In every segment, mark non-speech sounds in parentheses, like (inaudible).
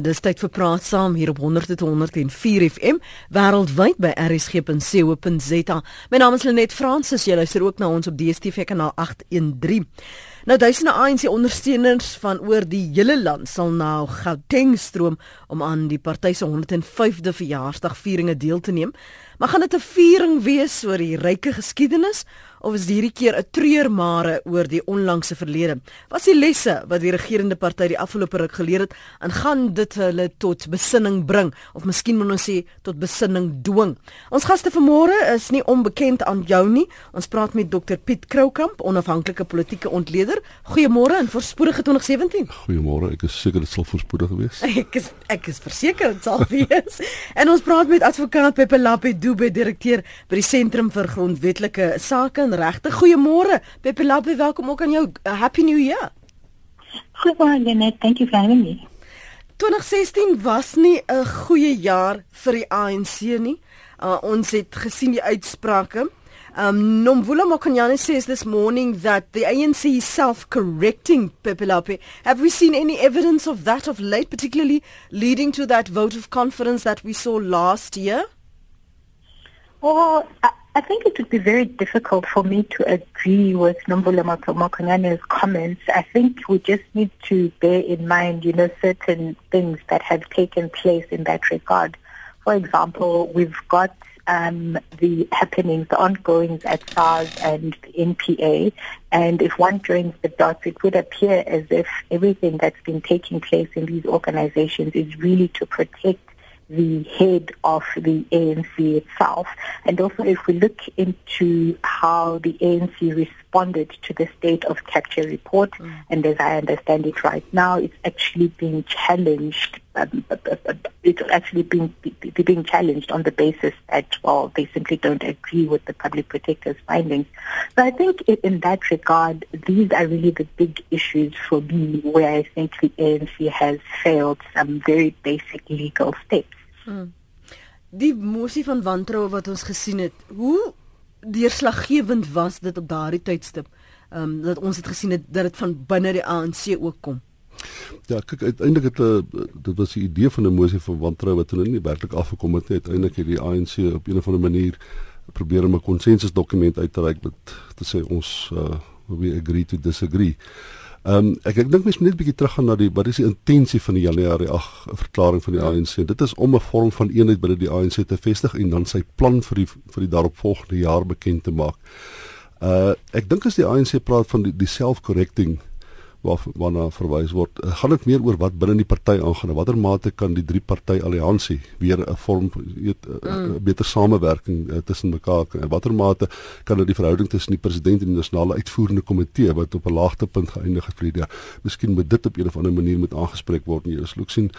Dis tyd vir praat saam hier op 100.104 FM wêreldwyd by rsg.co.za. My naam is Lenet Fransis. Jy luister ook na ons op DStv kanaal 813. Nou duisende ANC ondersteuners van oor die hele land sal nou Gauteng stroom om aan die party se 105de verjaarsdagvieringe deel te neem. Maar gaan dit 'n viering wees oor die ryke geskiedenis of is hierdie keer 'n treurmare oor die onlangse verlede? Wat is die lesse wat die regerende party die afgelope ruk geleer het en gaan dit hulle tot besinning bring of miskien moet ons sê tot besinning dwing? Ons gaste vanmôre is nie onbekend aan jou nie. Ons praat met Dr Piet Kroukamp, onafhanklike politieke ontleder. Goeiemôre en voorspoedige 2017. Goeiemôre. Ek is seker dit sal voorspoedig wees. (laughs) Ek is ek is verseker dit sal wees. (laughs) en ons praat met advokaat Pepe Lapie Dube direkteur by die Sentrum vir Grondwetlike Sake en Regte. Goeiemôre. Pepe Lapie, welkom ook aan jou. Uh, Happy New Year. Goeiemôre net. Thank you for having me. 2016 was nie 'n goeie jaar vir die ANC nie. Uh, ons het gesien die uitsprake. Um Nomvula Mokonyane says this morning that the ANC is self-correcting Pepe Lapie. Have we seen any evidence of that of late, particularly leading to that vote of confidence that we saw last year? Well, I, think it would be very difficult for me to agree with Nombula Makonyane's comments. I think we just need to bear in mind, you know, certain things that have taken place in that regard. For example, we've got um, the happenings, the ongoings at SARS and the NPA. And if one joins the dots, it would appear as if everything that's been taking place in these organizations is really to protect the head of the ANC itself. And also if we look into how the ANC responded to the state of capture report, mm. and as I understand it right now, it's actually being challenged. Um, it's actually being, being challenged on the basis that, well, they simply don't agree with the public protector's findings. So I think in that regard, these are really the big issues for me where I think the ANC has failed some very basic legal steps. Die mosie van wantroue wat ons gesien het, hoe deurslaggewend was dit op daardie tydstip? Ehm um, dat ons het gesien het dat dit van binne die ANC ook kom. Ja, kyk uiteindelik het uh, dit was die idee van 'n mosie van wantroue wat hulle nie werklik afgekom het nie. Uiteindelik het die ANC op 'n of ander manier probeer om 'n konsensusdokument uit te reik met te sê ons uh, we agree to disagree. Ehm um, ek ek dink mens moet net 'n bietjie teruggaan na die wat is die intensie van die Januarie 8 verklaring van die ANC. Dit is om 'n vorm van eenheid binne die ANC te vestig en dan sy plan vir die vir die daaropvolgende jaar bekend te maak. Uh ek dink as die ANC praat van die, die self-correcting waar waarna verwys word. Uh, gaan dit meer oor wat binne die party aangaan watter mate kan die drie party alliansie weer 'n vorm weet 'n uh, mm. beter samewerking uh, tussen mekaar en watter mate kan dit die verhouding tussen die president en die nasionale uitvoerende komitee wat op 'n laagtepunt geëindig het vir die jaar. Miskien moet dit op 'n of ander manier moet aangespreek word en jy sien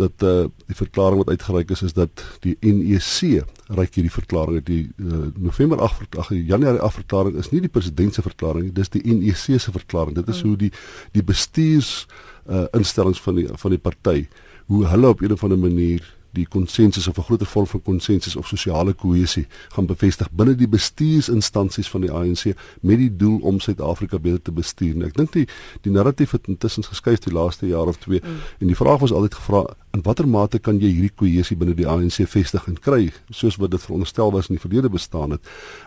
dat uh, die verklaring wat uitgereik is is dat die NEC reik hierdie verklaring die uh, November 8 ag Januarie afverklaring is nie die president se verklaring nie dis die NEC se verklaring dit is hmm. hoe die die bestuurs uh, instellings van die van die party hoe hulle op 'n of ander manier die konsensus of 'n groter vorm van konsensus of sosiale kohesie gaan bevestig binne die bestuursinstansies van die ANC met die doel om Suid-Afrika beter te bestuur. En ek dink die die narratief het intussen geskuif die laaste jaar of twee mm. en die vraag was altyd gevra in watter mate kan jy hierdie kohesie binne die ANC vestig en kry soos wat dit veronderstel was in die verlede bestaan het.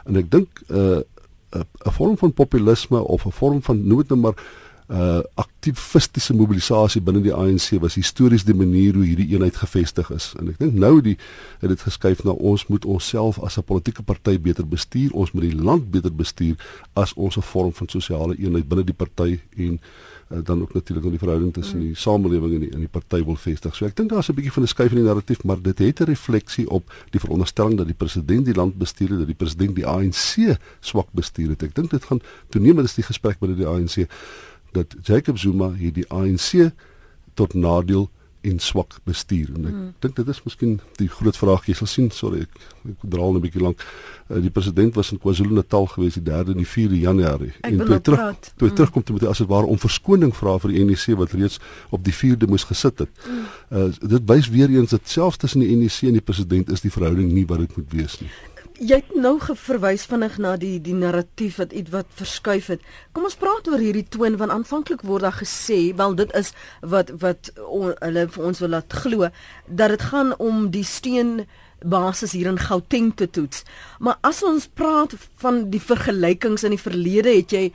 En ek dink 'n uh, 'n uh, vorm van populisme of 'n vorm van noem dit nou maar uh aktivistiese mobilisasie binne die ANC was histories die manier hoe hierdie eenheid gevestig is en ek dink nou die het dit geskuif na ons moet onsself as 'n politieke party beter bestuur ons moet die land beter bestuur as ons 'n vorm van sosiale eenheid binne die party en uh, dan ook natuurlik in die verhouding tussen die samelewing en die in die party wil vestig. So ek dink daar's 'n bietjie van 'n skuif in die narratief, maar dit het 'n refleksie op die veronderstelling dat die president die land bestuur het, dat die president die ANC swak bestuur het. Ek dink dit gaan toenemend is die gesprek binne die ANC dat Jacob Zuma hierdie ANC tot nadeel en swak bestuur en ek hmm. dink dit is miskien die groot vraag jy sal sien sorry ek, ek draal 'n bietjie lank uh, die president was in KwaZulu-Natal gewees die 3de en die 4de Januarie ek en toe terug praat. toe hmm. terugkom toe moet hy as dit ware om verskoning vra vir die NEC wat reeds op die 4de moes gesit het hmm. uh, dit wys weer eens dat selfs tussen die NEC en die president is die verhouding nie wat dit moet wees nie Jy het nou verwys vinnig na die die narratief wat iets wat verskuif het. Kom ons praat oor hierdie toon want aanvanklik word daar gesê, wel dit is wat wat on, hulle vir ons wil laat glo dat dit gaan om die steun basis hier in Gauteng te toets. Maar as ons praat van die vergelykings in die verlede, het jy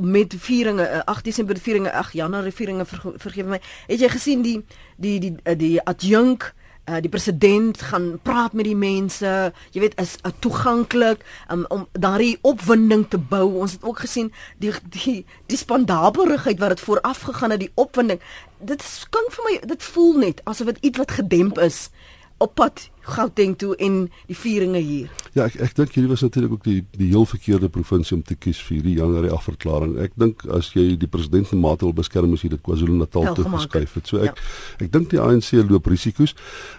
met vieringe 8 eh, Desember vieringe, ag Januarie vieringe ver, vergewe my, het jy gesien die die die die, die adjunk Uh, die president gaan praat met die mense, jy weet is uh, toeganklik um, om daardie opwinding te bou. Ons het ook gesien die die die spandabelrigheid wat dit vooraf gegaan het, die opwinding. Dit klink vir my dit voel net asof dit iets wat gedemp is op pad Gauteng toe en die vieringe hier. Ja, ek ek dink hierdie was natuurlik ook die die heel verkeerde provinsie om te kies vir hierdie Januarie afverklaring. Ek dink as jy die president se maat wil beskerm, moet jy dit KwaZulu-Natal toe verskuif het. So ek ja. ek dink die ANC loop risiko's,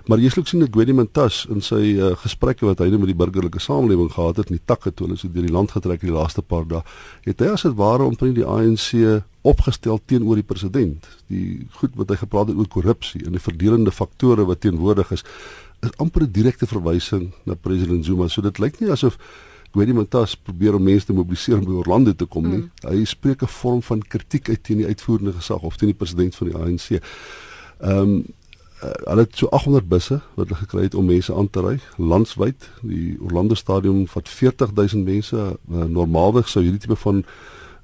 maar jy sien ook sien dat Gwedi Mantas in sy uh, gesprekke wat hy nou met die burgerlike samelewing gehad het in die takke toe hulle so deur die land getrek het die laaste paar dae, het hy as dit ware omtrent die ANC opgestel teenoor die president. Die goed wat hy gepraat het oor korrupsie en die verdelende faktore wat teenwoordig is is amper 'n direkte verwysing na president Zuma. So dit lyk nie asof Gwedi Mantas probeer om mense te mobiliseer om by Orlando te kom nie. Mm. Hy spreek 'n vorm van kritiek uit teen die uitvoerende gesag of teen die president van die ANC. Ehm um, hulle het so 800 busse wat hulle gekry het om mense aan te ry landwyd. Die Orlando stadion vat 40000 mense. Uh, Normaalweg sou hierdie tipe van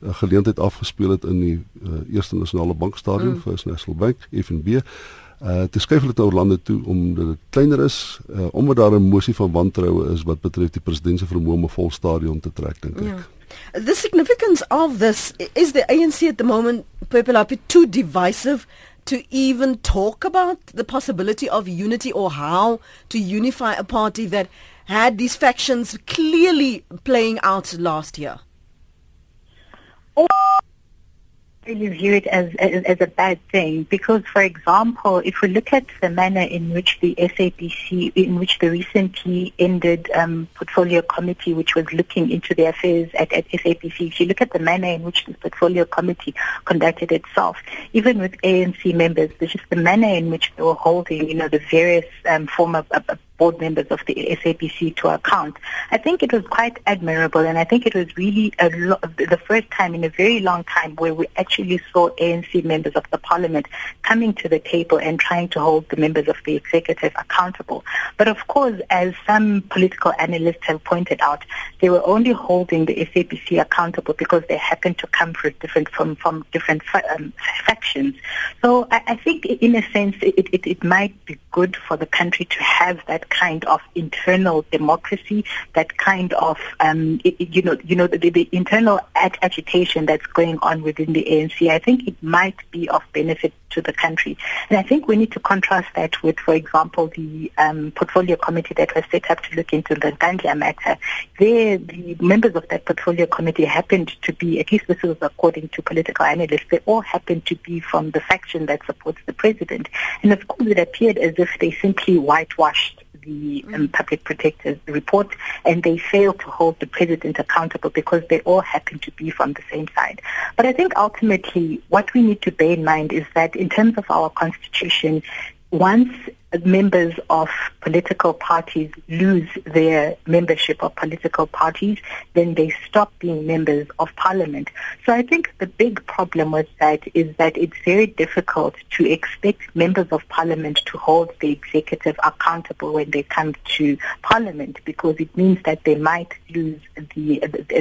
uh, geleentheid afgespeel het in die uh, Eerste Nasionale Bank stadion mm. vir National Bank FNB uh te skuif hulle na Orlando toe omdat dit kleiner is uh, omdat daar 'n mosie van wantroue is wat betref die president se vermoë om 'n vol stadion te trek dink ek. Yeah. Ja. The significance of this is the ANC at the moment people are too divisive to even talk about the possibility of unity or how to unify a party that had these factions clearly playing out last year. Oh really view it as, as, as a bad thing because, for example, if we look at the manner in which the SAPC, in which the recently ended um, portfolio committee, which was looking into the affairs at, at SAPC, if you look at the manner in which the portfolio committee conducted itself, even with ANC members, just the manner in which they were holding, you know, the various um, uh, board members of the SAPC to account. I think it was quite admirable and I think it was really lo- the first time in a very long time where we actually saw ANC members of the parliament coming to the table and trying to hold the members of the executive accountable. But of course, as some political analysts have pointed out, they were only holding the SAPC accountable because they happened to come from different from, from different um, factions. So I, I, think in a sense it, it, it might be good for the country to have that kind of internal democracy, that kind of, um, it, you know, you know, the, the internal ag- agitation that's going on within the ANC. I think it might be of benefit to the country. And I think we need to contrast that with, for example, the um, portfolio committee that was set up to look into the Gandlia matter. There, the members of that portfolio committee happened to be, at least this was according to political analysts, they all happened to be from the faction that supports the president. And of course, it appeared as if they simply whitewashed the um, public protector's report and they fail to hold the president accountable because they all happen to be from the same side. But I think ultimately what we need to bear in mind is that in terms of our constitution, once members of political parties lose their membership of political parties, then they stop being members of parliament. So I think the big problem with that is that it's very difficult to expect members of parliament to hold the executive accountable when they come to parliament because it means that they might lose the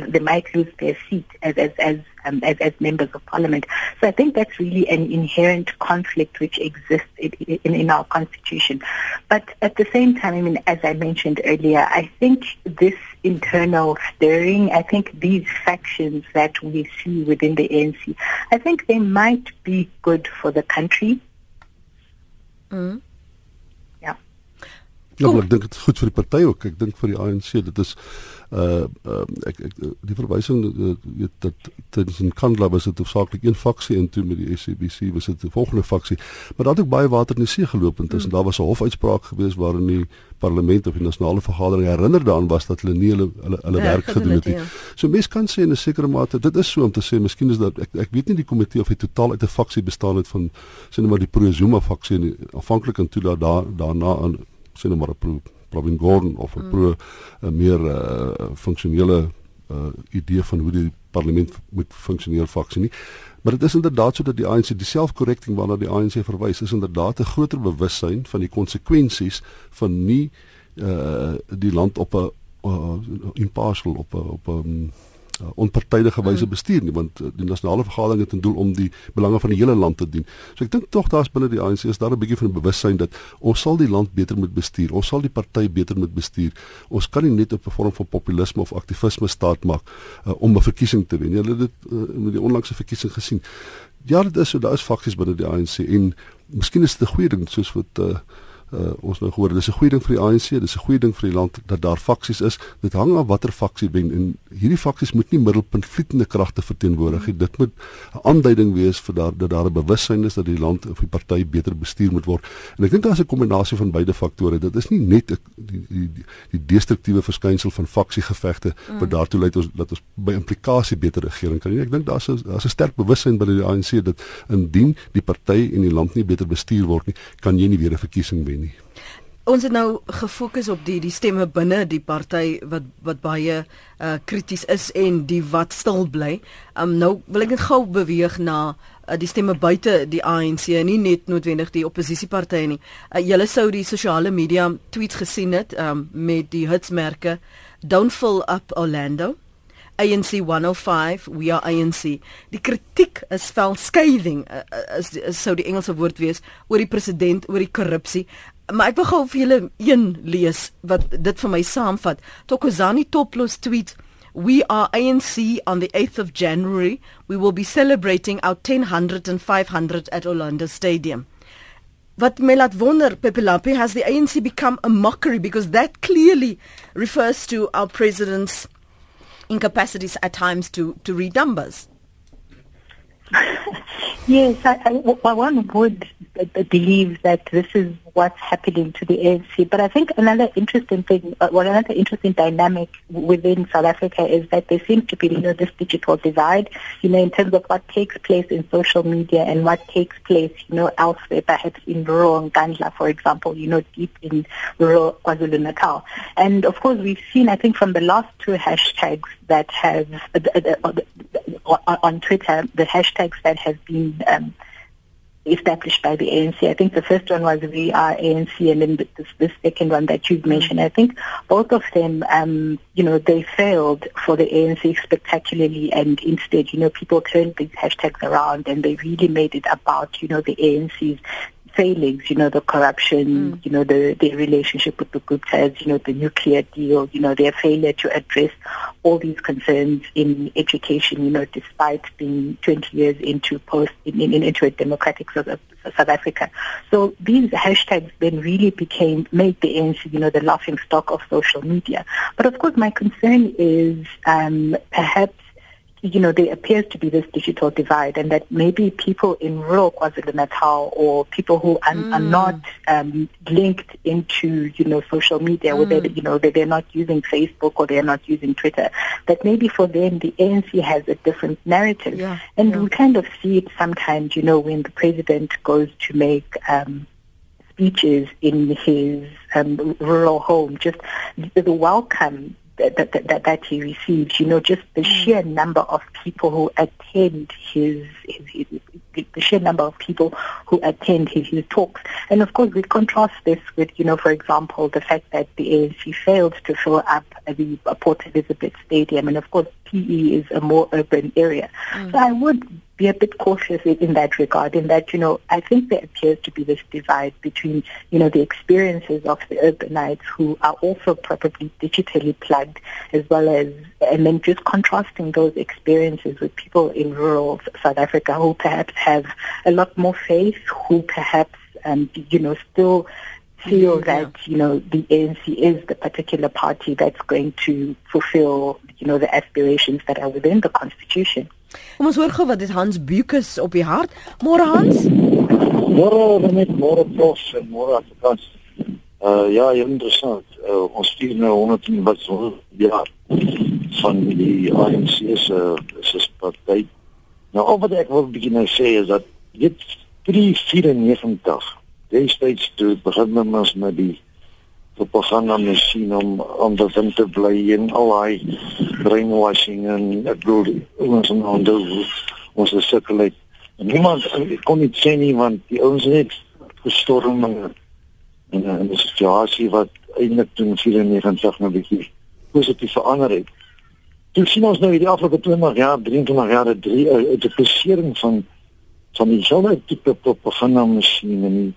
they might lose their seat as as, as um, as, as, members of parliament. So I think that's really an inherent conflict which exists in, in, in, our constitution. But at the same time, I mean, as I mentioned earlier, I think this internal stirring, I think these factions that we see within the ANC, I think they might be good for the country. Mm. Ja. Ja, maar ek dink dit is goed vir die party ook. Ek dink vir die ANC dit is uh, uh ek, ek die verwysing uh, weet dat tens in Kandla was dit hoofsaaklik een faksie en toe met die SABC was dit 'n volgende faksie maar daar het ook baie water in die see geloop intussen mm. daar was 'n hofuitspraak gewees waarin die parlement of die nasionale vergadering herinner daaraan was dat hulle nie hulle hulle, hulle werk gedoen het nie. Ja. So mense kan sê in 'n sekere mate dit is so om te sê miskien is dat ek ek weet nie die komitee of hy totaal uit 'n faksie bestaan het van sê net maar die pro Zuma faksie afhanklik en toe daar daarna aan sê net maar 'n pro Pravin Gordhan of 'n mm. pro 'n meer uh, funksionele uh, idee van hoe die parlement moet funksioneer faksie nie. Maar dit is inderdaad so dat die ANC die selfkorrekting waarna die ANC verwys is inderdaad 'n groter bewussyn van die konsekwensies van nie uh, die land op 'n uh, impartial op 'n op 'n uh, onpartydige wyse mm. bestuur nie want uh, die nasionale vergadering het 'n doel om die belange van die hele land te dien. So ek dink tog daar's binne die ANC is daar 'n bietjie van 'n bewussyn dat ons sal die land beter moet bestuur. Ons sal die party beter moet bestuur. Ons kan nie net op 'n vorm van populisme of aktivisme staat maak uh, om 'n verkiesing te wen. Julle het dit uh, met die onlangse verkiesing gesien. Ja, dit is so daar is faksies binne die ANC en miskien is dit 'n goeie ding soos wat uh, uh, ons nou gehoor dis 'n goeie ding vir die ANC dis 'n goeie ding vir die land dat daar faksies is. Dit hang af watter faksie wen en hierdie faksies moet nie middelpunt vlietende kragte verteenwoordig nie. Dit moet 'n aanduiding wees vir daar dat daar 'n bewussyn is dat die land of die party beter bestuur moet word. En ek dink daar's 'n kombinasie van beide faktore. Dit is nie net die die die, die destruktiewe verskynsel van faksiegevegte mm. wat daartoe lei ons dat ons by implikasie beter regering kan nie ek dink daar's 'n daar's 'n sterk bewussyn binne die ANC dat indien die party en die land nie beter bestuur word nie kan jy nie weer 'n verkiesing wen nie. Ons het nou gefokus op die die stemme binne die party wat wat baie uh krities is en die wat stil bly. Um nou wil ek net gou beweeg na uh, die stemme buite die ANC en nie net noodwendig die oppositiepartye nie. Uh, julle sou die sosiale media tweets gesien het um met die hitsmerke Don't fill up Orlando. ANC 105 we are ANC die kritiek is fel scathing is, is sou die Engelse woord wees oor die president oor die korrupsie maar ek wil gou vir julle een lees wat dit vir my saamvat. Tokozani Toplos tweet We are ANC on the 8th of January. We will be celebrating our 1000 and 500 at Orlando Stadium. Wat my laat wonder, Pepelapi, has the ANC become a mockery because that clearly refers to our president's incapacities at times to, to read numbers. (laughs) yes, I, I, one would believe that this is what's happening to the ANC. But I think another interesting thing, uh, well, another interesting dynamic within South Africa is that there seems to be, you know, this digital divide, you know, in terms of what takes place in social media and what takes place, you know, elsewhere, perhaps in rural Ngandla, for example, you know, deep in rural KwaZulu-Natal. And of course, we've seen, I think, from the last two hashtags that have, uh, uh, uh, on Twitter, the hashtags that have been um, established by the ANC. I think the first one was We Are ANC, and then this, this second one that you've mentioned. I think both of them, um, you know, they failed for the ANC spectacularly, and instead, you know, people turned these hashtags around and they really made it about, you know, the ANC's failings, you know, the corruption, mm. you know, the, their relationship with the Guptas, you know, the nuclear deal, you know, their failure to address all these concerns in education, you know, despite being 20 years into post, in, in, into a democratic South, South Africa. So these hashtags then really became, made the ANC, you know, the laughing stock of social media. But of course, my concern is um, perhaps you know, there appears to be this digital divide and that maybe people in rural KwaZulu-Natal or people who are, mm. are not um, linked into, you know, social media, mm. whether, you know, they're not using Facebook or they're not using Twitter, that maybe for them the ANC has a different narrative. Yeah. And yeah. we kind of see it sometimes, you know, when the president goes to make um, speeches in his um, rural home, just the welcome that, that, that, he receives, you know, just the mm. sheer number of people who attend his, his, his, the sheer number of people who attend his, his talks. And of course, we contrast this with, you know, for example, the fact that the ANC failed to fill up the Port Elizabeth Stadium. And of course, PE is a more urban area. Mm. So I would be a bit cautious in that regard in that, you know, I think there appears to be this divide between, you know, the experiences of the urbanites who are also probably digitally plugged as well as, and then just contrasting those experiences with people in rural South Africa who perhaps have a lot more faith, who perhaps, um, you know, still feel yeah. that you know the ANC is the particular party that's going to fulfill you know the aspirations that are within the constitution. Kom ons hoor gou wat dit Hans Bukus op die hart. Môre Hans. Môre net môre pros en môre Afrikaans. Uh ja, interessant. Uh, ons stuur nou 100 wat so ja van die ANC se se party. Nou wat ek wil begin nou sê is dat dit 394 destyds toe begin ons met die propaganda masjien om om dat in te bly en al daai brainwashing en ek bedoel ons en ander ons is sukkel en niemand kon dit sê nie want die ouens het gestorm in 'n situasie wat eintlik toen 94 nou bietjie positief verander het. Toe sien ons nou hierdie afgelope 20 jaar, 23 jaar, 'n 'n deprisering van van die hele tipe propaganda masjien en die,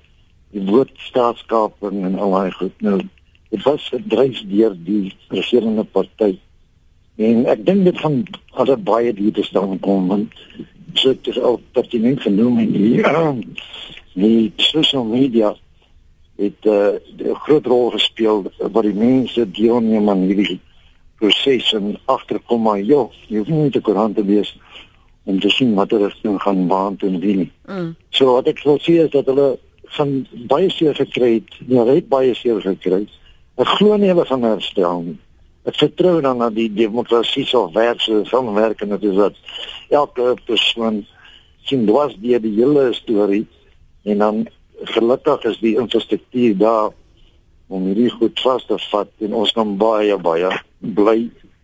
die woord staatskaping en al daai goed. Nou dit was gedryf deur die regerende party. En ek dink dit gaan alle baie dieper staan kom want so dit is ook pertinent genoem in die (clears throat) die social media het uh, 'n groot rol gespeel wat die mense deelneem aan hierdie proses en agterkom maar ja, jy hoef nie te koerant te wees om te sien wat er rigting gaan baan toe nie. Mm. So wat ek wil sê is dat hulle van baie seer gekry het, hulle het baie seer gekry. Ek glo nie hulle gaan herstel nie. Ek vertrou dan dat die demokrasie sal werk so saamwerk en dit is dat elke persoon sien dwars deur die hele storie en dan gelukkig is die infrastruktuur daar om hierdie goed vas te vat en ons kan baie baie bly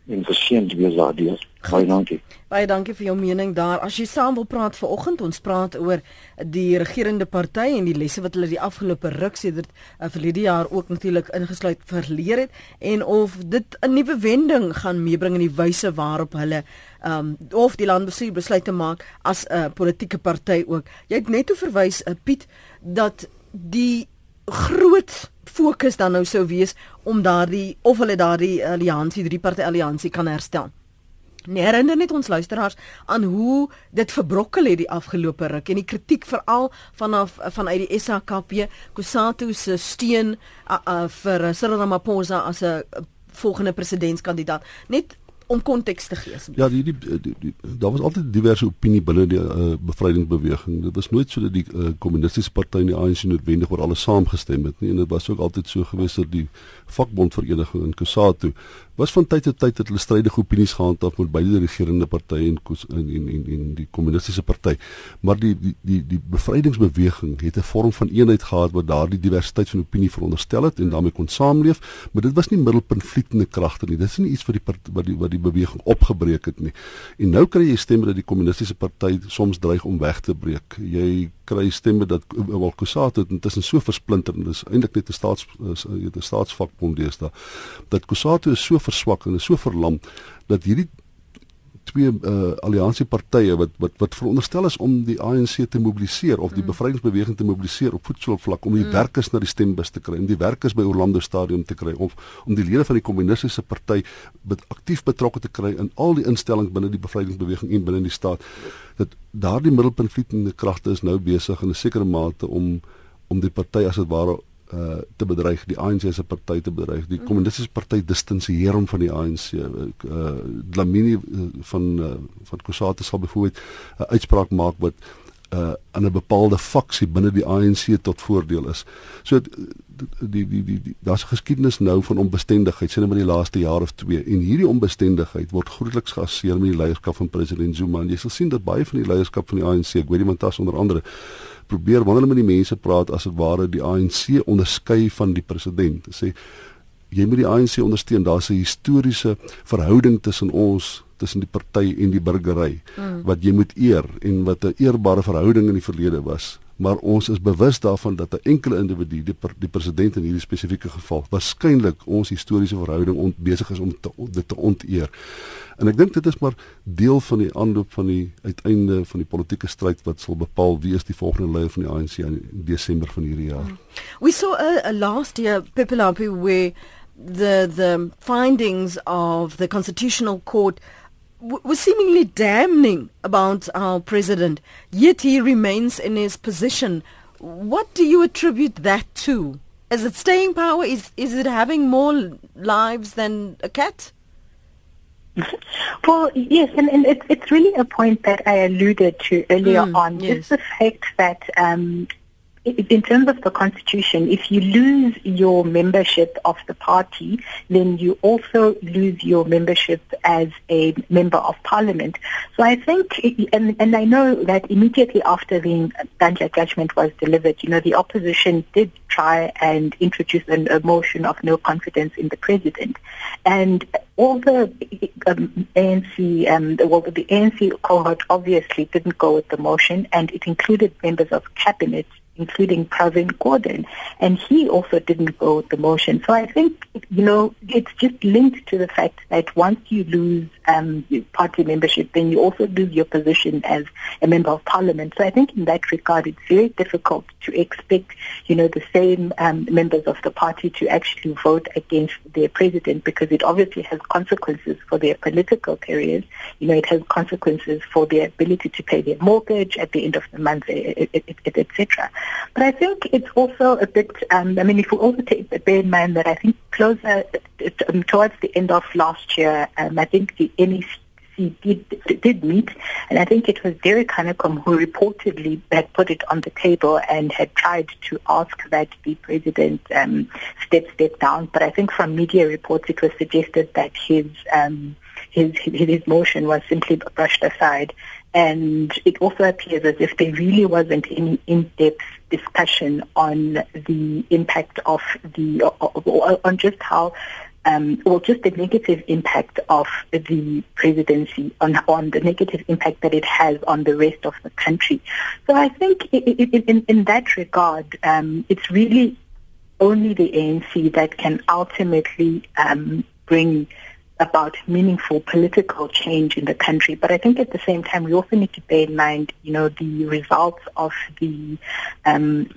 en geseënd wees daardeur. Baie dankie. Baie dankie vir jou mening daar. As jy saam wil praat vanoggend, ons praat oor die regerende party en die lesse wat hulle die afgelope ruk sedert uh, verlede jaar ook natuurlik ingesluit verleer het en of dit 'n nuwe wending gaan meebring in die wyse waarop hulle um of die land bestuur besluit te maak as 'n uh, politieke party ook. Jy het net toe verwys uh, Piet dat die groot fokus dan nou sou wees om daardie of hulle daardie alliansie, drie party alliansie kan herstel. Nee, herinner net ons luisteraars aan hoe dit verbrokkel het die afgelope ruk en die kritiek veral vanaf vanuit die SAKP, Kusatu se steun uh, uh, vir Cyril Ramaphosa as 'n volgende presidentskandidaat. Net om konteks te gee asseblief. Ja, die, die, die, die daar was altyd diverse opinie binne die uh, bevrydingsbeweging. Dit was nooit so dat die uh, kommunistiese party en die ANC noodwendig oor alles saamgestem het nie en dit was ook altyd so gewees dat die vakbondvereniging in Kusatu was van tyd tot tyd het hulle strydige opinies gehandhaaf met beide die regerende partye en, en en en en die kommunistiese party. Maar die die die die bevrydingsbeweging het 'n vorm van eenheid gehad wat daardie diversiteit van opinie veronderstel het en daarmee kon saamleef, maar dit was nie middelpuntfliekende kragte nie. Dit is nie iets wat die wat die wat die beweging opgebreek het nie. En nou kry jy stemme dat die kommunistiese party soms dreig om weg te breek. Jy kry stemme dat wel Kusatu intussen so versplinter en dis eintlik net 'n staats 'n staatsvakbond deesdae dat Kusatu is so verswak en is so verlam dat hierdie twee uh, alliansiepartye wat wat wat veronderstel is om die ANC te mobiliseer of die mm. bevrydingsbeweging te mobiliseer op voetsoelvlak om die mm. werkers na die stembus te kry, om die werkers by Orlando Stadium te kry of om die lede van die kommunistiese party bet, aktief betrokke te kry in al die instellings binne die bevrydingsbeweging en binne die staat. Dat daardie middelpuntvlietende kragte is nou besig in 'n sekere mate om om die party as dit ware uh te bedreig die ANC se party te bedreig die mm. kommunistiese party distansieer hom van die ANC uh Dlamini uh, van uh, van Kusate sal byvoorbeeld 'n uh, uitspraak maak wat uh aan 'n bepaalde faksie binne die ANC tot voordeel is. So die die die, die daar's geskiedenis nou van onbestendigheid sien maar die laaste jaar of 2 en hierdie onbestendigheid word grootliks geassosieer met die leierskap van president Zuma en jy sal sien dat baie van die leierskap van die ANC, ek weet nie want daar's onder andere probeer wanneer hulle met die mense praat as dit ware die ANC onderskei van die president. Sê jy moet die ANC ondersteun. Daar's 'n historiese verhouding tussen ons tussen die party en die burgery mm. wat jy moet eer en wat 'n eerbare verhouding in die verlede was maar ons is bewus daarvan dat 'n enkele individu die, die president in hierdie spesifieke geval waarskynlik ons historiese verhouding ont, besig is om te, dit te onteer. En ek dink dit is maar deel van die aanloop van die uiteinde van die politieke stryd wat sal bepaal wie is die volgende leier van die ANC in Desember van hierdie jaar. Mm. We saw a, a last year Pipilampi where the the findings of the constitutional court was seemingly damning about our president yet he remains in his position what do you attribute that to is it staying power is is it having more lives than a cat (laughs) well, yes, and, and it, it's really a point that I alluded to earlier mm, on. Yes. Just the fact that um, in terms of the constitution, if you lose your membership of the party, then you also lose your membership as a member of parliament. So I think, and, and I know that immediately after the Ganja judgment was delivered, you know, the opposition did try and introduce an, a motion of no confidence in the president. And all the um, ANC, um, well, the ANC cohort obviously didn't go with the motion, and it included members of cabinet including Pravin Gordon, and he also didn't go with the motion. So I think, you know, it's just linked to the fact that once you lose um, party membership, then you also lose your position as a member of parliament. So I think in that regard, it's very difficult to expect, you know, the same um, members of the party to actually vote against their president because it obviously has consequences for their political careers. You know, it has consequences for their ability to pay their mortgage at the end of the month, etc. But I think it's also a bit, um, I mean, if we also take, bear in mind that I think closer towards the end of last year, um, I think the NEC did, did meet, and I think it was Derek Hanekom who reportedly had put it on the table and had tried to ask that the president um, step step down. But I think from media reports, it was suggested that his um, his, his motion was simply brushed aside. And it also appears as if there really wasn't any in-depth discussion on the impact of the, on just how um, well, just the negative impact of the presidency on on the negative impact that it has on the rest of the country. So I think in, in, in that regard, um, it's really only the ANC that can ultimately um, bring about meaningful political change in the country. But I think at the same time, we also need to bear in mind, you know, the results of the um,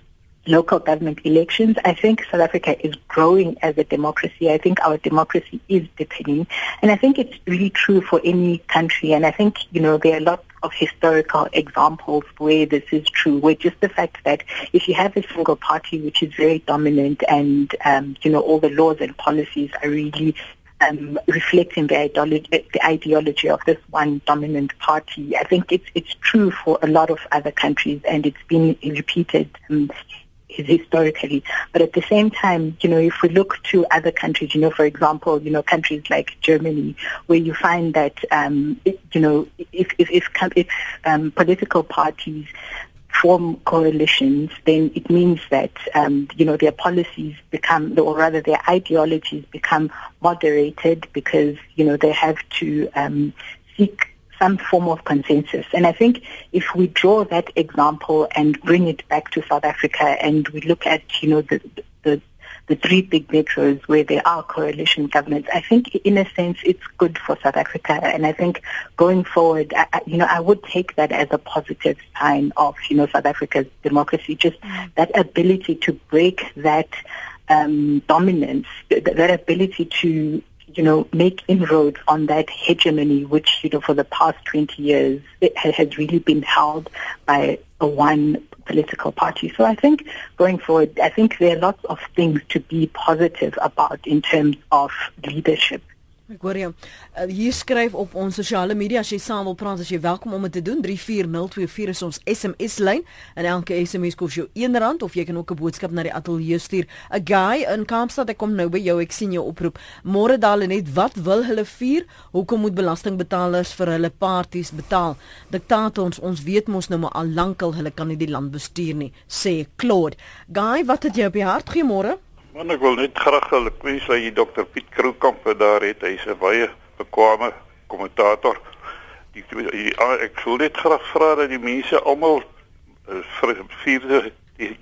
local government elections. I think South Africa is growing as a democracy. I think our democracy is deepening. And I think it's really true for any country. And I think, you know, there are lots of historical examples where this is true, where just the fact that if you have a single party which is very dominant and, um, you know, all the laws and policies are really um, reflecting the ideology, the ideology of this one dominant party. I think it's it's true for a lot of other countries, and it's been repeated um, historically. But at the same time, you know, if we look to other countries, you know, for example, you know, countries like Germany, where you find that, um, it, you know, if if if, if um, political parties form coalitions, then it means that um, you know their policies become, or rather their ideologies become moderated because you know they have to um, seek some form of consensus. And I think if we draw that example and bring it back to South Africa, and we look at you know the the the three big metros where there are coalition governments. I think in a sense it's good for South Africa and I think going forward, I, you know, I would take that as a positive sign of, you know, South Africa's democracy, just mm. that ability to break that um, dominance, that, that ability to you know, make inroads on that hegemony, which, you know, for the past 20 years, it has really been held by a one political party. So I think going forward, I think there are lots of things to be positive about in terms of leadership. Ek hoor jou. Uh, hier skryf op ons sosiale media as jy saam wil praat, as jy welkom om dit te doen. 34024 is ons SMS lyn en elke SMS kos jou R1 of jy kan ook 'n boodskap na die ateljee stuur. 'n Guy in Kaapstad, ek kom nou by jou. Ek sien jou oproep. Môre daal net, wat wil hulle vier? Hoekom moet belastingbetalers vir hulle parties betaal? Diktators, ons weet mos nou maar al lankal hulle kan nie die land bestuur nie, sê Claude. Guy, wat het jy op die hart? Goeiemôre. Man ek wil net graag hulle kwes dat jy Dr Piet Kroukamp daar het. Hy's 'n baie bekwame kommentator. Die, die ek sou net graag vra dat die mense almal uh, vir 4de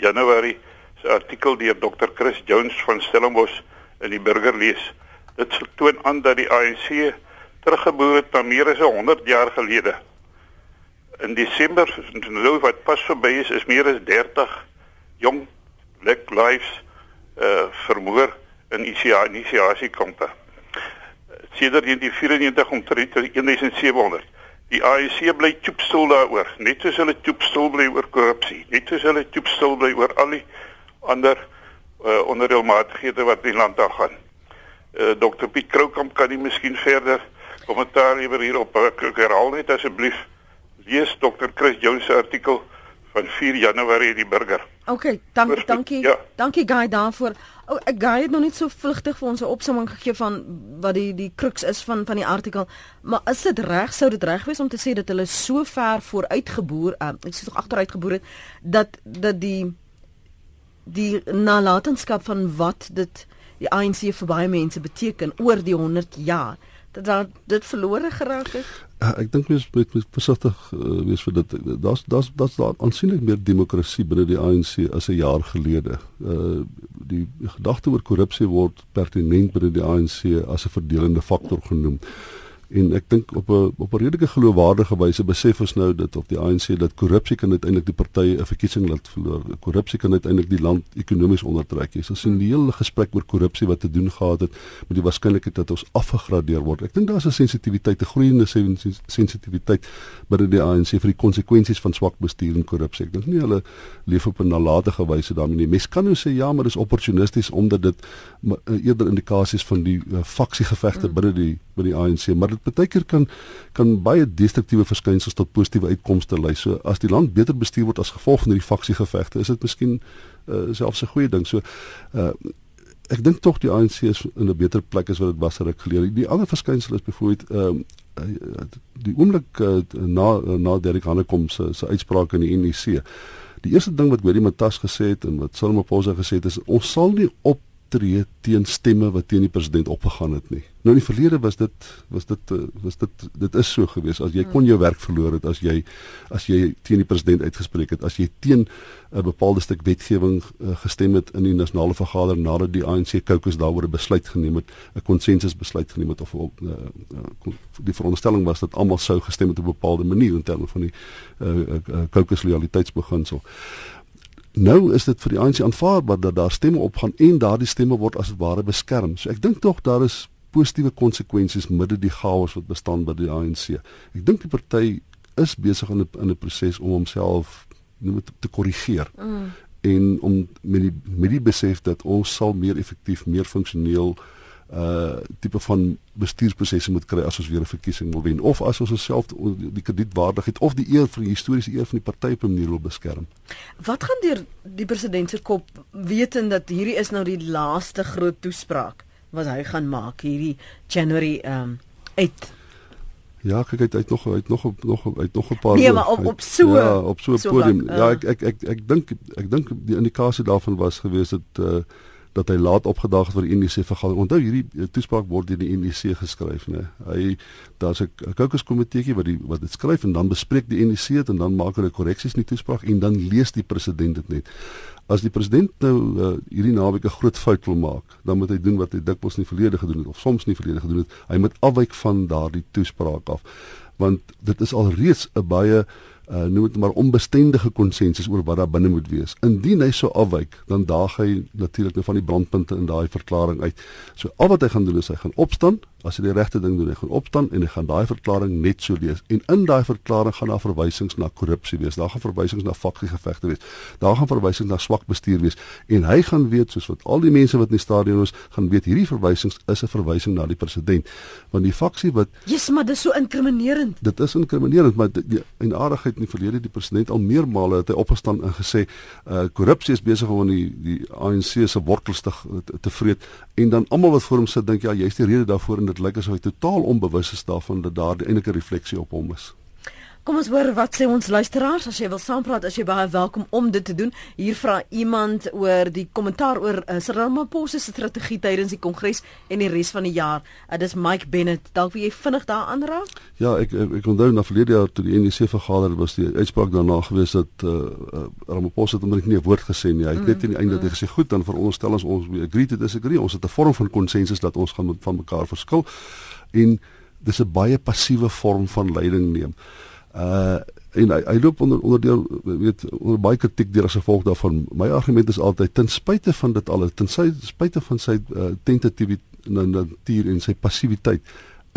Januarie se artikel deur Dr Chris Jones van Stellenbosch in die Burger lees. Dit toon aan dat die ANC teruggeboor het na meer as 100 jaar gelede. In Desember nou wat pas verby is, is meer as 30 jong black lives uh vermoor in ICA inisiasiekampe. Sedert 1994 omtrent 1700. Die ANC bly choopstil daaroor, net soos hulle choopstil bly oor korrupsie, net soos hulle choopstil bly oor al die ander uh onderdeelmatighede wat in die land daar gaan. Uh Dr Piet Kroukamp kan nie miskien verder kommentaar lewer hierop. Ek herhaal net asseblief lees Dr Chris Jones se artikel van 4 Januarie die burger. OK, dankie Goed, dankie. ja. Dankie Guy daarvoor. O, oh, Guy het nog net so vlugtig vir ons 'n opsomming gegee van wat die die crux is van van die artikel. Maar is dit reg sou dit reg wees om te sê dat hulle so ver vooruitgeboor, uh, ek sê tog agteruitgeboor het dat dat die die nalatenskap van wat dit die ANC vir baie mense beteken oor die 100 jaar dat daar dit verlore geraak het. Ja, ek dink mens moet versigtig uh, wees vir dit. Daar's daar's daar's daar aansienlik meer demokrasie binne die ANC as 'n jaar gelede. Uh die gedagte oor korrupsie word pertinent binne die ANC as 'n verdelende faktor genoem. En ek dink op 'n op 'n redelike geloofwaardige wyse besef ons nou dit op die ANC dat korrupsie kan uiteindelik die partye 'n verkiesing laat verloor. Korrupsie kan uiteindelik die land ekonomies ondertrek. Jy sien die hele gesprek oor korrupsie wat te doen gehad het met die waarskynlikheid dat ons afgegradeer word. Ek dink daar's 'n sensitiwiteit, 'n groeiende sensitiwiteit binne die ANC vir die konsekwensies van swak bestuur en korrupsie. Ek dink nie hulle leef op 'n nalatige wyse daarmee nie. Mens kan nou sê ja, maar dis opportunisties omdat dit eerder indikasies van die uh, faksiegevegte mm. binne die binne die ANC, maar dit baie keer kan kan baie destruktiewe verskynsels tot positiewe uitkomste lei. So as die land beter bestuur word as gevolg van hierdie faksiegevegte, is dit miskien uh, selfs 'n goeie ding. So uh, ek dink tog die ANC is in 'n beter plek as wat dit was ruk gelede. Die ander verskynsel is byvoorbeeld ehm uh, die oomblik na na Derek Hanekom se se uitspraak in die NEC. Die eerste ding wat Willem Matas gesê het en wat Silmaposa gesê het is ons sal nie op tree teen stemme wat teen die president opgegaan het nie. Nou in die verlede was dit was dit eh, was dit dit is so gewees. As jy kon jou werk verloor het as jy as jy teen die president uitgespreek het, as jy teen 'n bepaalde stuk wetgewing uh, gestem het in die nasionale vergadering nadat die ANC caucus daaroor 'n besluit geneem het, 'n konsensus besluit geneem het of uh, uh, die veronderstelling was dat almal sou gestem het op 'n bepaalde manier in terme van die uh, uh, caucus loyaliteitsbeginsel nou is dit vir die ANC aanvaarbaar dat daar stemme opgaan en daardie stemme word as ware beskerm. So ek dink tog daar is positiewe konsekwensies midde die chaos wat bestaan by die ANC. Ek dink die party is besig in 'n in 'n proses om homself noem te, te korrigeer. Mm. En om met die met die besef dat ons sal meer effektief, meer funksioneel uh tipe van bestuursprosesse moet kry as ons weer 'n verkiesing wil wen of as ons osself die kredietwaardigheid of die eer vir die historiese eer van die party op 'n manier wil beskerm. Wat gaan deur die president se kop wetend dat hierdie is nou die laaste groot toespraak wat hy gaan maak hierdie January um 8 Ja, kyk uit uit nog uit nog nog uit nog 'n paar Nee, maar op op so ja, op so 'n so podium. Wat, uh, ja, ek ek ek ek dink ek dink die indikasie daarvan was geweest dat uh dat hy laat opgedaag het vir die NEC vergadering. Onthou hierdie eh, toespraak word deur die NEC geskryf, né? Hy daar's 'n caucus komiteetjie wat die wat dit skryf en dan bespreek die NEC dit en dan maak hulle korreksies in die toespraak en dan lees die president dit net. As die president nou uh, hierdie naweek 'n groot fout wil maak, dan moet hy doen wat hy dikwels in die verlede gedoen het of soms nie verlede gedoen het. Hy moet afwyk van daardie toespraak af. Want dit is al reeds 'n baie uh noem dit maar onbestendige konsensus oor wat daar binne moet wees. Indien hy so afwyk, dan daag hy natuurlik nou van die brandpunte in daai verklaring uit. So al wat hy gaan doen is hy gaan opstaan, as hy die regte ding doen, hy gaan opstaan en hy gaan daai verklaring net so lees. En in daai verklaring gaan daar verwysings na korrupsie wees. Daar gaan verwysings na faksiegevegte wees. Daar gaan verwysings na swak bestuur wees. En hy gaan weet soos wat al die mense wat in die stadion is, gaan weet hierdie verwysings is 'n verwysing na die president. Want die faksie wat Jesus, maar dis so inkriminerend. Dit is inkriminerend, maar die, en aardigheid in die verlede die president al meermale het hy opgestaan en gesê uh korrupsie is besig om in die die ANC se wortels te te vreet en dan almal wat voor hom sit dink ja, jy's die rede daarvoor dit lyk asof hy totaal onbewus is daarvan dat daar eintlik 'n refleksie op hom is. Kom ons hoor wat sê ons luisteraars as jy wil saampraat as jy baie welkom om dit te doen. Hier vra iemand oor die kommentaar oor uh, Cyril Ramaphosa se strategie tydens die kongres en die res van die jaar. Uh, dis Mike Bennett. Dalk wil jy vinnig daaraan raak? Ja, ek ek, ek onthou na verlede jaar toe die NDC vergader was die uitspraak daarna gewees dat uh, uh, Ramaphosa het omtrent nie 'n woord gesê nie. Hy het mm, net aan die einde mm. gesê goed dan veronderstel ons ons agree to disagree. Ons het 'n vorm van konsensus dat ons gaan van mekaar verskil en dis 'n baie passiewe vorm van leiding neem. Uh en hy, hy loop onder onderdeel weet onder baie kritiek deur as gevolg daarvan. My argument is altyd ten spyte van dit alles, ten spyte van sy uh, tentativiteit natuur en sy passiwiteit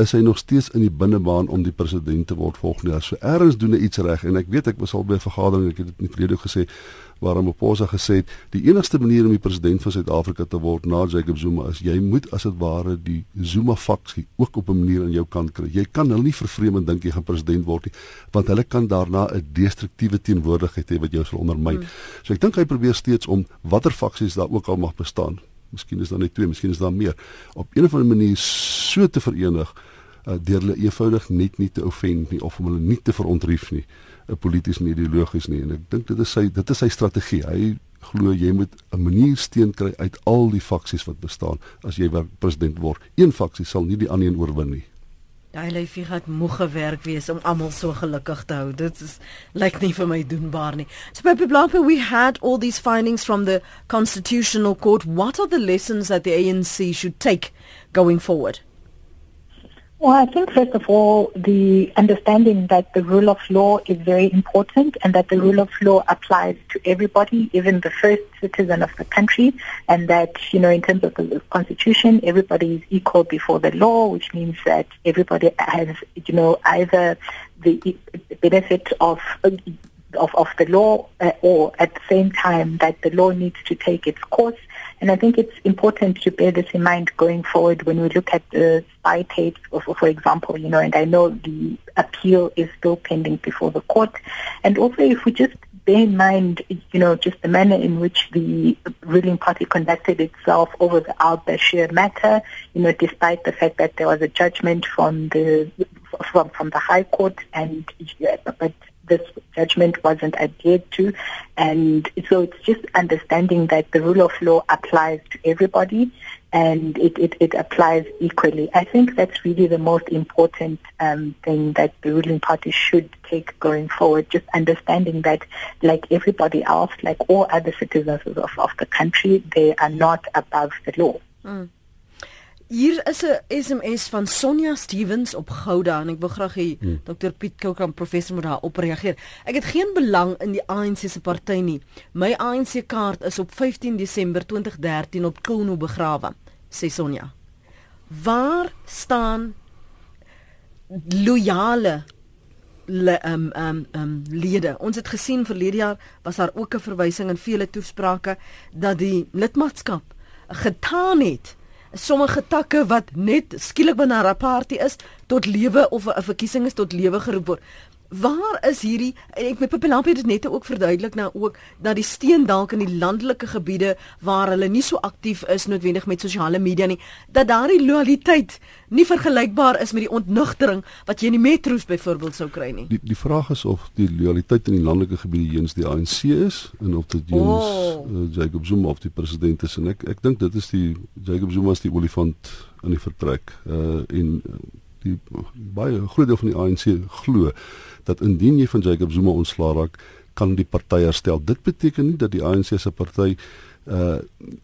is hy nog steeds in die binnebaan om die president te word volgende jaar. So eers doen hy iets reg en ek weet ek was al by 'n vergadering, ek het dit in die verlede gesê waar Ramaphosa gesê het die enigste manier om die president van Suid-Afrika te word na Jacob Zuma is jy moet as dit ware die Zuma faksie ook op 'n manier aan jou kant kry. Jy kan hulle nie vervreem en dink jy gaan president word nie, want hulle kan daarna 'n destruktiewe teenwoordigheid hê wat jou sal ondermyn. Hmm. So ek dink hy probeer steeds om watter faksies daar ook al mag bestaan. Miskien is daar net twee, miskien is daar meer op 'n of ander manier so te verenig uh, deur hulle eenvoudig net nie te offend nie of om hulle nie te verontrief nie. 'n polities en ideologies nie en ek dink dit is sy dit is sy strategie. Hy glo jy moet 'n manier steen kry uit al die faksies wat bestaan as jy president word. Een faksie sal nie die ander een oorwin nie. Daai lyfie het moeg gewerk wees om almal so gelukkig te hou. Dit is lyk nie vir my doenbaar nie. So by Blanco we had all these findings from the constitutional court. What are the lessons that the ANC should take going forward? Well, I think first of all, the understanding that the rule of law is very important and that the rule of law applies to everybody, even the first citizen of the country, and that, you know, in terms of the constitution, everybody is equal before the law, which means that everybody has, you know, either the benefit of of, of the law uh, or at the same time that the law needs to take its course and I think it's important to bear this in mind going forward when we look at the spy tapes, for, example, you know, and I know the appeal is still pending before the court. And also if we just bear in mind, you know, just the manner in which the ruling party conducted itself over the al-Bashir matter, you know, despite the fact that there was a judgment from the from from the High Court, and but this judgment wasn't adhered to. And so it's just understanding that the rule of law applies to everybody and it, it, it applies equally. I think that's really the most important um, thing that the ruling party should take going forward, just understanding that like everybody else, like all other citizens of, of the country, they are not above the law. Mm. Hier is 'n SMS van Sonja Stevens op Gouda en ek wil graag hê hmm. Dr Piet Koukamp professor moet daarop reageer. Ek het geen belang in die ANC se party nie. My ANC kaart is op 15 Desember 2013 op Kono begrawe, sê Sonja. Waar staan loyale le um um um lede. Ons het gesien verlede jaar was daar ook 'n verwysing in vele toesprake dat die lidmaatskap getaan het sommige takke wat net skielik binne 'n party is tot lewe of 'n verkiesing is tot lewe geroep word. Waar is hierdie ek met Pipelampie dit net ook verduidelik nou ook dat die steen dalk in die landelike gebiede waar hulle nie so aktief is noodwendig met sosiale media nie dat daardie loyaliteit nie vergelykbaar is met die ontnugtering wat jy in die metro's byvoorbeeld sou kry nie. Die die vraag is of die loyaliteit in die landelike gebiede eens die ANC is en of dit eens oh. uh, Jacob Zuma of die president is en ek ek dink dit is die Jacob Zuma is die olifant in die vertrek uh en die baie groot deel van die ANC glo dat indien jy van Jacob Zuma ontslaa raak, kan die party herstel. Dit beteken nie dat die ANC se party uh,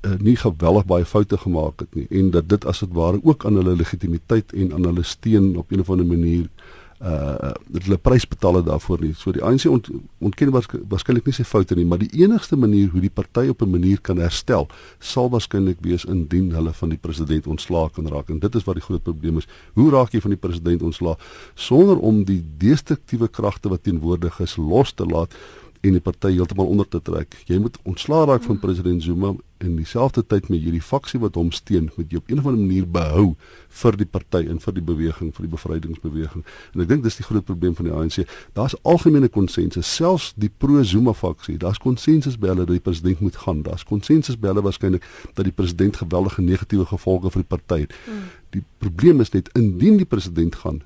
uh nie geweldig baie foute gemaak het nie en dat dit as dit ware ook aan hulle legitimiteit en aan hulle steun op 'n of ander manier uh dat hulle prys betaal het daarvoor nie. So die ANC ont, ontken waarskynlik nie sy foute nie, maar die enigste manier hoe die party op 'n manier kan herstel, sal waarskynlik wees indien hulle van die president ontslaak kan raak. En dit is wat die groot probleem is. Hoe raak jy van die president ontslaak sonder om die destruktiewe kragte wat teenwoordig is los te laat? En die party heeltemal onder te trek. Jy moet ontslaa raak van president Zuma en dieselfde tyd met hierdie faksie wat hom steun, moet jy op 'n of ander manier behou vir die party en vir die beweging, vir die bevrydingsbeweging. En ek dink dis die groot probleem van die ANC. Daar's algemene konsensus, selfs die pro-Zuma faksie. Daar's konsensus by hulle dat die president moet gaan. Daar's konsensus by hulle waarskynlik dat die president geweldige negatiewe gevolge vir die party het. Hmm. Die probleem is net indien die president gaan,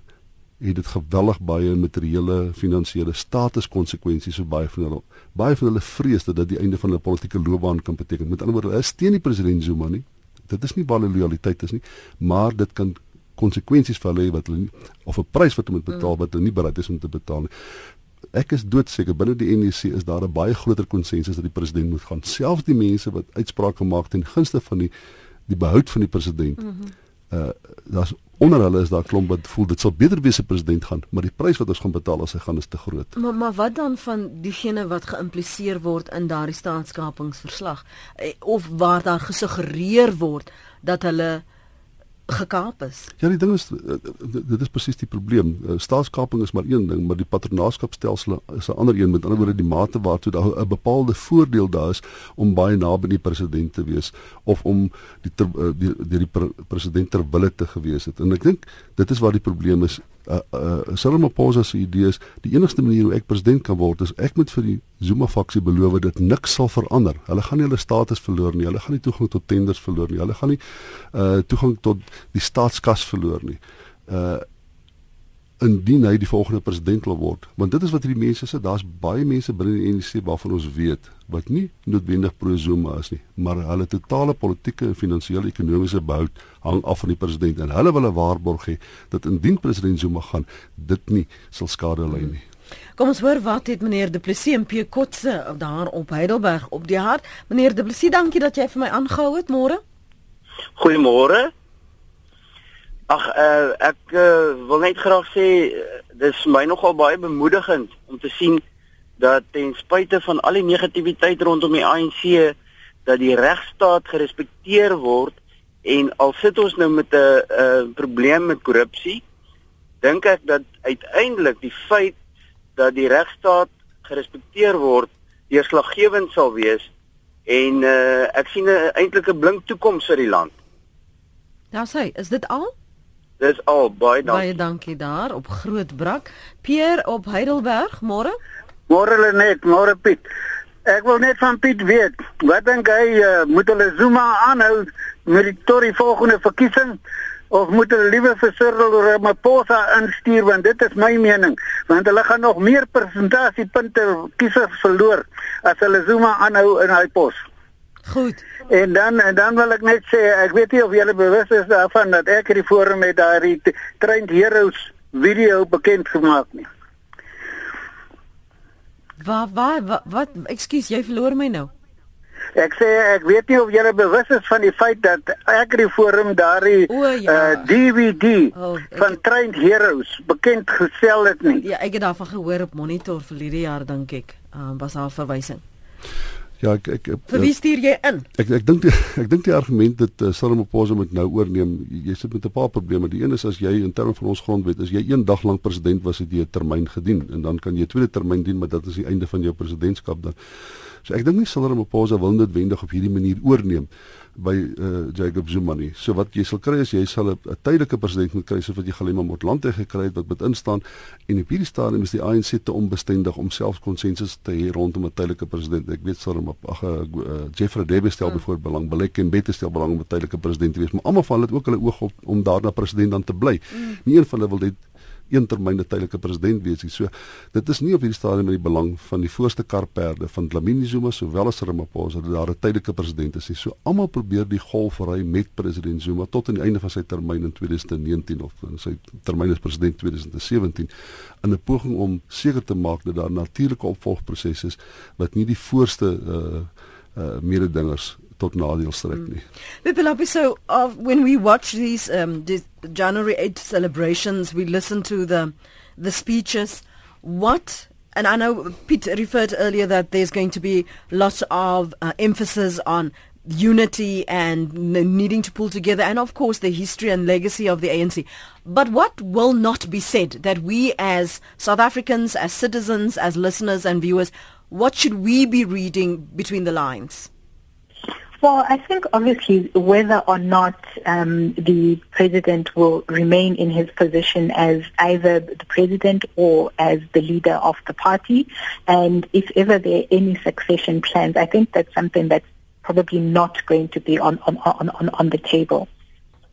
het dit geweldig baie materiële finansiële statuskonsekwensies vir baie van hulle. Baie van hulle vrees dat dit die einde van hulle politieke loopbaan kan beteken. Met ander woorde, hulle steun die president Zuma nie. Dit is nie baie loyaliteit is nie, maar dit kan konsekwensies vir hulle wat hulle nie, of 'n prys wat hulle moet betaal wat hulle nie bereid is om te betaal nie. Ek is doodseker binne die NEC is daar 'n baie groter konsensus dat die president moet gaan. Selfs die mense wat uitsprake gemaak het ten gunste van die die behoud van die president. Mm -hmm. Uh daar's onder hulle is daar klomp wat voel dit sal beter wees as president gaan, maar die prys wat ons gaan betaal as hy gaan is te groot. Maar maar wat dan van diegene wat geïmpliseer word in daardie staatskapingsverslag eh, of waar daar gesuggereer word dat hulle gekaap is. Ja, die ding is uh, dit is presies die probleem. Uh, staatskaping is maar een ding, maar die patronaatskapstelsel is 'n ander een. Met ander woorde, die mate waartoe daar 'n bepaalde voordeel daar is om baie naby die president te wees of om die ter, die, die, die president ter wille te gewees het. En ek dink dit is waar die probleem is uh uh Cyril Ramaphosa se idee is die enigste manier hoe ek president kan word is ek moet vir die Zuma faksie beloof dat niks sal verander. Hulle gaan nie hulle status verloor nie. Hulle gaan nie toegang tot tenders verloor nie. Hulle gaan nie uh toegang tot die staatskas verloor nie. Uh indien hy die volgende president wil word. Want dit is wat hierdie mense sê, daar's baie mense binne die ANC waarvan ons weet wat nie noodwendig pro-Zuma is nie, maar hulle totale politieke en finansiële ekonomiese behoud hang af van die president en hulle wil 'n waarborg hê dat indien president Zuma gaan, dit nie sal skade lei nie. Kom ons hoor wat het meneer Du Plessis en Pierre Kotse daar op Heidelberg op die hart. Meneer Du Plessis, dankie dat jy vir my aangehou het môre. Goeiemôre. Ag uh, ek uh, wil net graag sê uh, dis my nogal baie bemoedigend om te sien dat ten spyte van al die negativiteit rondom die ANC dat die regstaat gerespekteer word en al sit ons nou met 'n uh, probleem met korrupsie dink ek dat uiteindelik die feit dat die regstaat gerespekteer word deurslaggewend sal wees en uh, ek sien 'n eintlike blink toekoms vir die land. Daar sê, is dit al? Dis al baie dankie. Baie dankie daar op Grootbrak. Pierre op Heidelberg, môre? Môre Lenet, môre Piet. Ek wil net van Piet weet, wat dink hy uh, moet hulle Zuma aanhou met die tot die volgende verkiesing of moet hulle liewer vir Cyril Ramaphosa instuur want dit is my mening, want hulle gaan nog meer persentasiepunte kiesers verloor as hulle Zuma aanhou in hy pos. Goed. En dan en dan wil ek net sê ek weet nie of julle bewus is daarvan dat ek hierdie forum met daardie Trained Heroes video bekend gemaak nie. Wat wat wat, ekskuus jy verloor my nou. Ek sê ek weet nie of julle bewus is van die feit dat ek hierdie forum daardie ja. uh, DVD oh, van het... Trained Heroes bekend gestel het nie. Ja, ek het daarvan gehoor op monitor verlede jaar dink ek. Um, was daar 'n verwysing. Ja, ek ek Vir wie stuur jy in? Ek ek dink (laughs) ek dink die argument dat uh, Cyril Ramaphosa moet nou oorneem, jy sit met 'n paar probleme. Die een is as jy in terme van ons grondwet, as jy een dag lank president was, het jy 'n termyn gedien en dan kan jy 'n tweede termyn dien, maar dit is die einde van jou presidentskap dan. So ek dink nie Cyril Ramaphosa wil noodwendig op hierdie manier oorneem by uh, Jacob Zuma nie. So wat jy sal kry is jy sal 'n tydelike president moet kry soos wat jy Galema Motlanthe gekry het wat met instaan en op hierdie stadium is die ANC te onbestendig om self konsensus te hê rondom 'n tydelike president. Ek weet sal hom ag uh, Jeffrey Debe stel mm. byvoorbeeld belang, Belek en Bette stel belang om 'n tydelike president te wees, maar almal van hulle het ook hulle oog op om daarna president dan te bly. Mm. Nie een van hulle wil dit een termyn 'n tydelike president wees nie. So dit is nie op hierdie stadium in die belang van die voorste karperde van Dlamini Zuma sowel as Ramaphosa dat daar 'n tydelike president is nie. So almal probeer die golf ry met president Zuma tot aan die einde van sy termyn in 2019 of in sy termyn as president 2017 in 'n poging om seker te maak dat daar natuurlike opvolgproses is wat nie die voorste uh uh mededingers tot nadeel strek nie. Mm. So uh, when we watch these um January 8 celebrations, we listen to the the speeches. What and I know Pete referred earlier that there's going to be lots of uh, emphasis on unity and needing to pull together and of course the history and legacy of the ANC. But what will not be said that we as South Africans, as citizens, as listeners and viewers, what should we be reading between the lines? Well, I think obviously whether or not um, the president will remain in his position as either the president or as the leader of the party, and if ever there are any succession plans, I think that's something that's probably not going to be on on on on, on the table.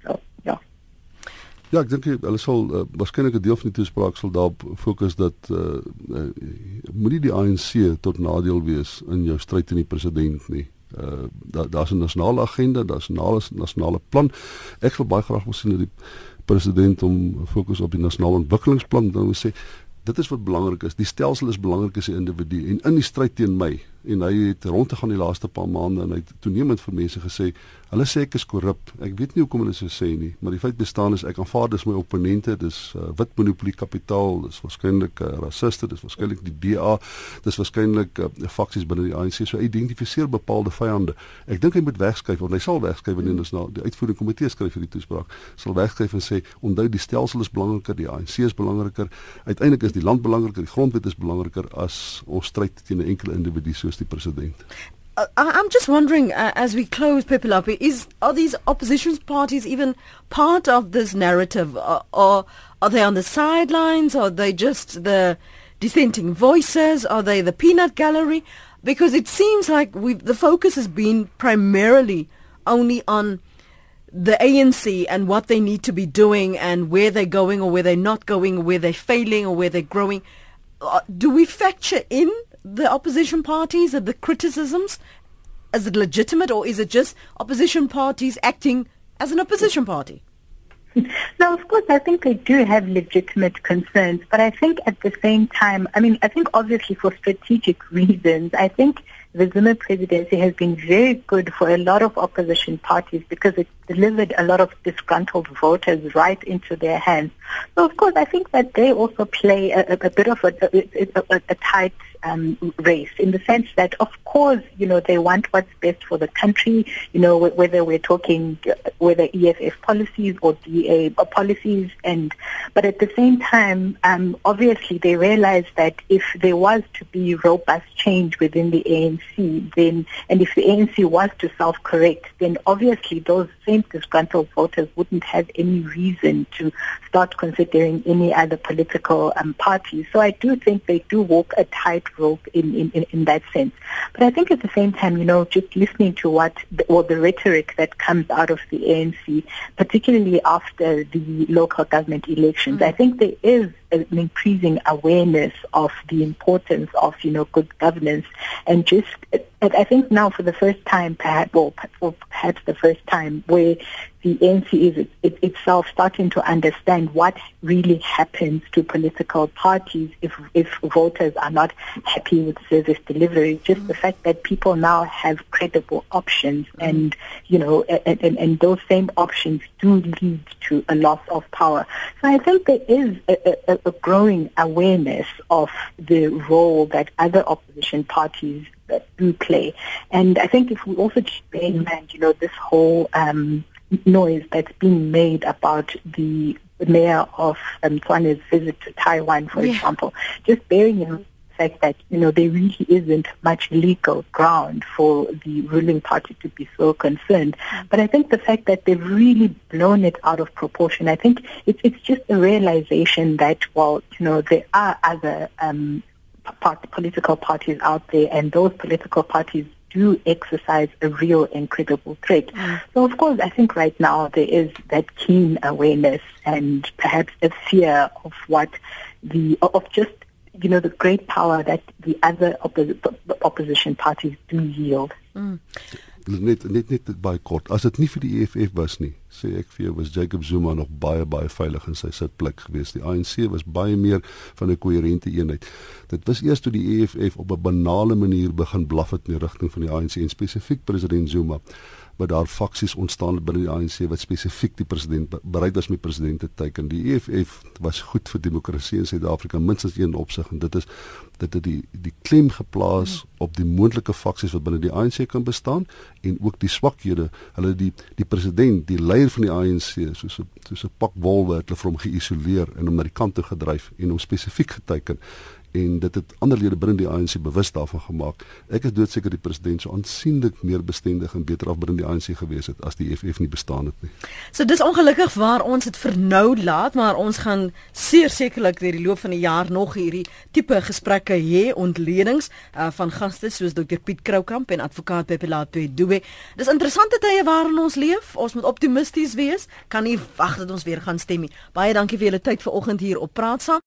So, yeah. Ja, ek dink hulle sal uh, waarskynlik 'n deel van die toespraak sal daarop fokus dat uh, uh, moenie die ANC tot nadeel wees in jou stryd teen die president nie uh daar daar's 'n nasionale agenda, daar's 'n nasionale nasionale plan. Ek wil baie graag wil sien dat die president om fokus op die nasionale ontwikkelingsplan dan wil sê dit is wat belangrik is. Die stelsel is belangrik as 'n individu en in die stryd teen my en hy het rond te gaan die laaste paar maande en hy het toenemend vir mense gesê hulle sê ek is korrup. Ek weet nie hoekom hulle so sê nie, maar die feit bestaan is ek aanvaar dis my opponente, dis uh, wit monopolie kapitaal, dis waarskynlik uh, rassiste, dis waarskynlik die DA, dis waarskynlik uh, faksies binne die ANC. So identifiseer bepaalde vyande. Ek dink hy moet wegskuif of hy sal wegskuif wanneer ons na die uitvoerende komitee skryf vir die toespraak. Sal wegskuif en sê onthou die stelsel is belangriker, die ANC is belangriker. Uiteindelik is die land belangriker, die grondwet is belangriker as ons stryd teen 'n enkele individu soos die president. Uh, I'm just wondering, uh, as we close, Pepe Lapi, is are these opposition parties even part of this narrative, or, or are they on the sidelines? Or are they just the dissenting voices? Are they the peanut gallery? Because it seems like the focus has been primarily only on the ANC and what they need to be doing and where they're going or where they're not going or where they're failing or where they're growing. Uh, do we factor in the opposition parties and the criticisms? Is it legitimate or is it just opposition parties acting as an opposition party? Now, of course, I think they do have legitimate concerns, but I think at the same time, I mean, I think obviously for strategic reasons, I think the Zuma presidency has been very good for a lot of opposition parties because it delivered a lot of disgruntled voters right into their hands. So, of course, I think that they also play a, a bit of a, a, a, a tight um, race in the sense that, of course, you know, they want what's best for the country, you know, whether we're talking uh, whether EFF policies or DA policies. And, but at the same time, um, obviously they realize that if there was to be robust change within the ANC, then, and if the ANC was to self-correct, then obviously those same disgruntled voters wouldn't have any reason to start considering any other political um, parties. So I do think they do walk a tight rope in, in, in, that sense. But I think at the same time, you know, just listening to what, the, or the rhetoric that comes out of the ANC, particularly after the local government elections, mm-hmm. I think there is an increasing awareness of the importance of, you know, good governance and just, I think now for the first time, perhaps, or perhaps the first time where the ANC is it, it, itself starting to understand what really happens to political parties if, if voters are not happy with service delivery. Just the fact that people now have credible options mm-hmm. and, you know, and, and, and those same options do lead to a loss of power. So I think there is a, a, a growing awareness of the role that other opposition parties do play. And I think if we also keep in mind, you know, this whole um, noise that's being made about the mayor of um, visit to Taiwan, for yeah. example, just bearing in fact that, you know, there really isn't much legal ground for the ruling party to be so concerned. But I think the fact that they've really blown it out of proportion, I think it's, it's just a realization that, well, you know, there are other um, part, political parties out there and those political parties do exercise a real and credible threat. Mm. So of course, I think right now there is that keen awareness and perhaps a fear of what the, of just, you know, the great power that the other oppo- opposition parties do yield. Mm. net net net baie kort. As dit nie vir die EFF was nie, sê ek vir jou was Jacob Zuma nog baie baie veilig in sy sitplek geweest. Die ANC was baie meer van 'n koherente eenheid. Dit was eers toe die EFF op 'n banale manier begin blaf het in die rigting van die ANC en spesifiek president Zuma wat daar faksies ontstaan binne die ANC wat spesifiek die president bereid was met president te teiken. Die EFF was goed vir demokrasie in Suid-Afrika minstens een opsig en dit is dit het die die klem geplaas op die moontlike faksies wat binne die ANC kan bestaan en ook die swakhede. Hulle die die president, die leier van die ANC soos soos 'n pak wolwe het hulle vir hom geïsoleer en hom na die kant toe gedryf en hom spesifiek geteken en dit het ander lede binne die ANC bewus daarvan gemaak. Ek is doodseker die president sou aansienlik meer bestendig en beter af binne die ANC gewees het as die FF nie bestaan het nie. So dis ongelukkig waar ons dit vir nou laat, maar ons gaan sekerlik deur die loop van die jaar nog hierdie tipe gesprekke hê ontledings uh, van gaste soos Dr Piet Kroukamp en advokaat Pepe Lato Dube. Dis interessante tye waarin ons leef. Ons moet optimisties wees. Kan nie wag dat ons weer gaan stem nie. Baie dankie vir julle tyd vanoggend hier op Praat saam.